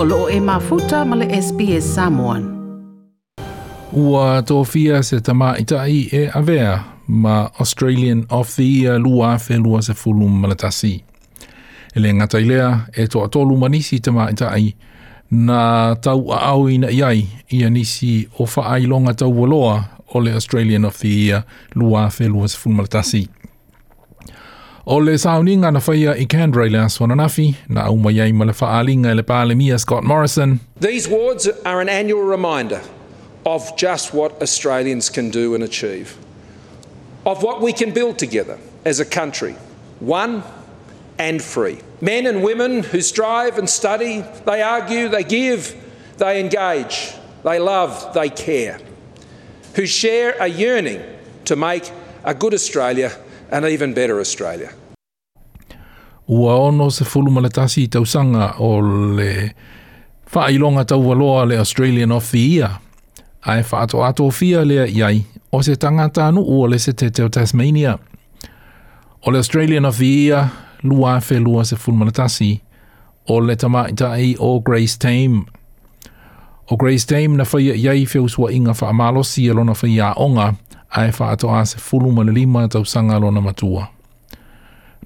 o loo e mafuta ma le SPS Samoan. Ua tōwhia se tama itai e avea ma Australian of the Year lua fe lua se fulu malatasi. E le ngata ilea e to atolu manisi tama itai na tau a au ina iai ia nisi o whaailonga tau waloa o le Australian of the Year lua fe lua se fulu malatasi. O le na i Canberra i le na le Scott Morrison. These wards are an annual reminder of just what Australians can do and achieve, of what we can build together as a country, one and free. Men and women who strive and study, they argue, they give, they engage, they love, they care, who share a yearning to make a good Australia an even better Australia. Ua ono se fulu malatasi i tausanga o le whailonga tau waloa le Australian of the Year. Ai whaato ato fia lea iai o se tangata anu ua le se te teo Tasmania. O le Australian of the Year lua fe lua se fulu malatasi o le tamaitai o Grace Tame. O Grace Tame na whaia iai whiusua inga wha amalosi alona whaia onga ae faatoa se fulu ma le lima tau sanga lo na matua.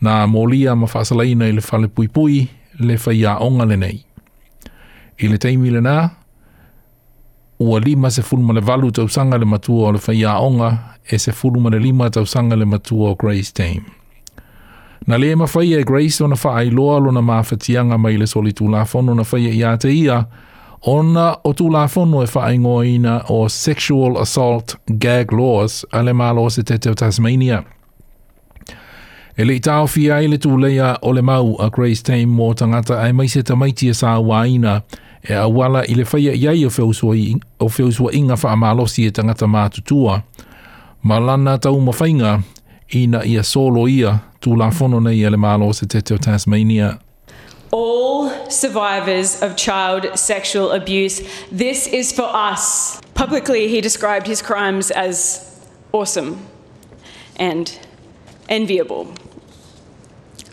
Nā mōlia ma whaasalaina i le whale pui pui le whaia onga le nei. I le teimi le nā, ua lima se fulu ma le valu tau sanga le matua o le whaia onga e se fulu ma le lima tau sanga le matua o Grace Tame. Na le ma whaia e Grace ona na whaai loa lo na mawhatianga mai le soli tūlafono na whaia i ate ia, ona o tū la e wha ina o sexual assault gag laws a le malo se te teo Tasmania. E le tau fia e le tūleia o le mau a Grace Tame mō tangata ai mai se tamaiti e sā waina e awala i le whaia iai o whiusua inga wha amalosi e tangata mātutua. Ma lana tau mawhainga ina ia solo ia tū la nei e le malo se te teo Tasmania. All survivors of child sexual abuse. This is for us. Publicly, he described his crimes as awesome and enviable.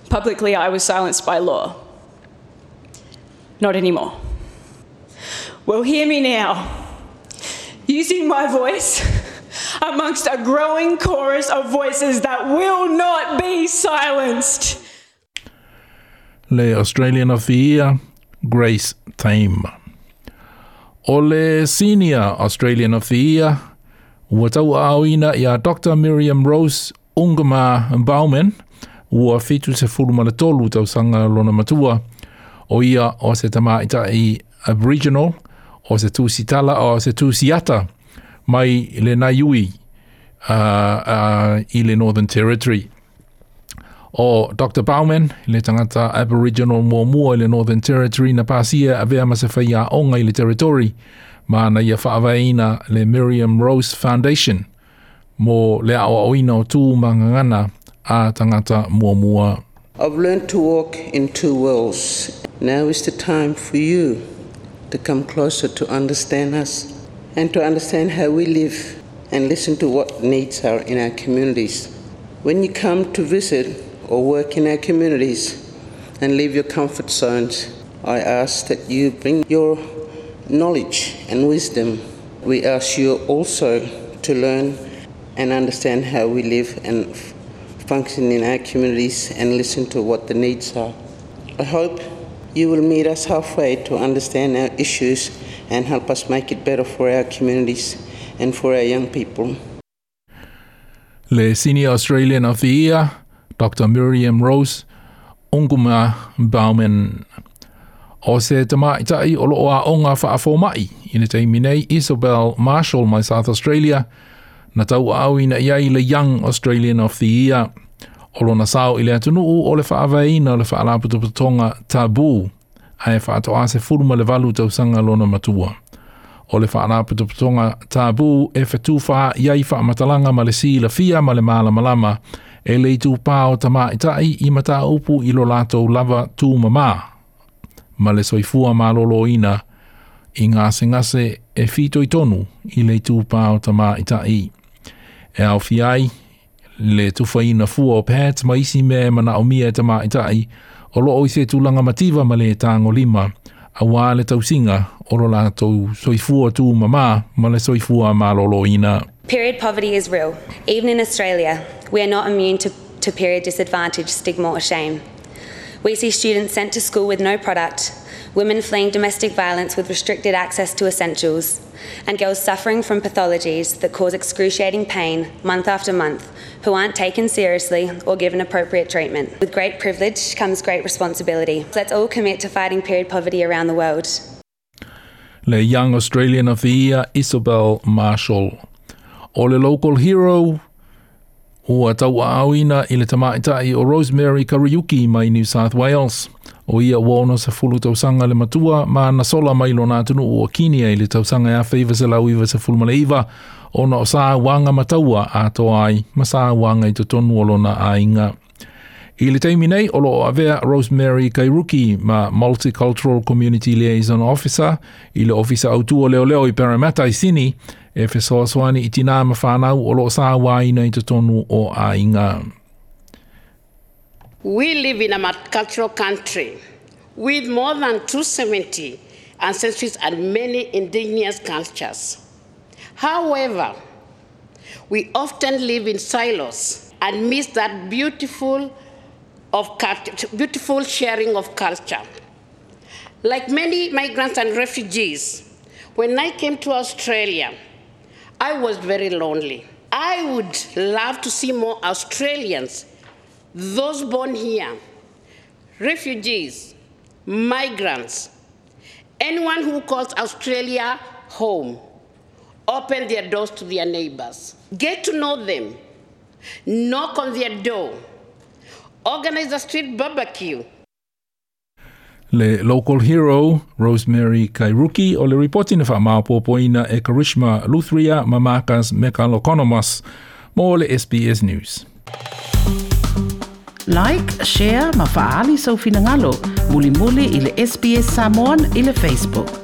Publicly, I was silenced by law. Not anymore. Well, hear me now. Using my voice amongst a growing chorus of voices that will not be silenced. Le Australian of the Year, Grace Tame. O le Senior Australian of the Year, ua tau auina ia Dr. Miriam Rose Ungama Bauman, ua fitu se furu ma tolu tau sanga lona matua, o ia o se tamaita i Aboriginal, o se tūsitala, o se tūsiata, mai le naiui uh, uh, i le Northern Territory o Dr. Bauman, le tangata Aboriginal mua i le Northern Territory na pasia a vea ma se onga i le territory, ma na ia whaavaina le Miriam Rose Foundation, mo le ao oina o tū mangangana a tangata mua. I've learned to walk in two worlds. Now is the time for you to come closer to understand us and to understand how we live and listen to what needs are in our communities. When you come to visit or work in our communities and leave your comfort zones, I ask that you bring your knowledge and wisdom. We ask you also to learn and understand how we live and function in our communities and listen to what the needs are. I hope you will meet us halfway to understand our issues and help us make it better for our communities and for our young people. Le Senior Australian of the Year, Dr. Miriam Rose Onguma Bauman. O se tama tai o loo a onga wha mai i Isabel Marshall mai South Australia na tau au ina iai le Young Australian of the Year. O lona sao i le atunuu o le wha awaina o le whaalaputuputonga tabu ai wha se furuma le valu tau sanga lona matua. O le whaalaputuputonga tabu e whetu iai wha matalanga ma le si la fia ma le mala malama e le tu pāo tama itai i mata upu i lo lātou lava tū mamā. Ma le soifua mā lolo ina i ngase ngase e fitoi tonu i le tu pāo tama itai. E au fiai, le tuwhaina fua o pēt ma isi me mana o mia tama itai o lo o i se tūlanga mativa ma le tāngo lima a wā le tausinga o lo lātou soifua tū mamā ma le soifua mālolo ina. Period poverty is real. Even in Australia, we are not immune to, to period disadvantage, stigma, or shame. We see students sent to school with no product, women fleeing domestic violence with restricted access to essentials, and girls suffering from pathologies that cause excruciating pain month after month who aren't taken seriously or given appropriate treatment. With great privilege comes great responsibility. Let's all commit to fighting period poverty around the world. Le Young Australian of the Year, Isabel Marshall. O le local hero, ua tau auina i le tamaitai o Rosemary Kariuki mai New South Wales. O ia wono sa fulu tausanga le matua, ma na sola mai lo nātunu o Kinia i le tausanga a feiva se lau iwa sa fulu iwa, o na o sa wanga mataua a to ai, ma sā wanga i to tonu o lona a inga. I le teimi nei, o lo avea Rosemary Kariuki, ma Multicultural Community Liaison Officer, i le ofisa autua leo leo i Parramatta i Sini, e fe soa soani i tina ma whanau o lo sa waina i to tonu o a inga. We live in a multicultural country with more than 270 ancestries and many indigenous cultures. However, we often live in silos and miss that beautiful, of beautiful sharing of culture. Like many migrants and refugees, when I came to Australia, I was very lonely. I would love to see more Australians those born here, refugees, migrants, anyone who calls Australia home, open their doors to their neighbors. Get to know them, knock on their door, organize a street barbecue. Le local hero, Rosemary Kariuki, o le reporti na whaamāpōpoina e Karishma Luthria Mamakas Mekalokonomos, mo le SBS News. Like, share, ma faali sau finangalo. Muli muli i SBS Samoan i Facebook.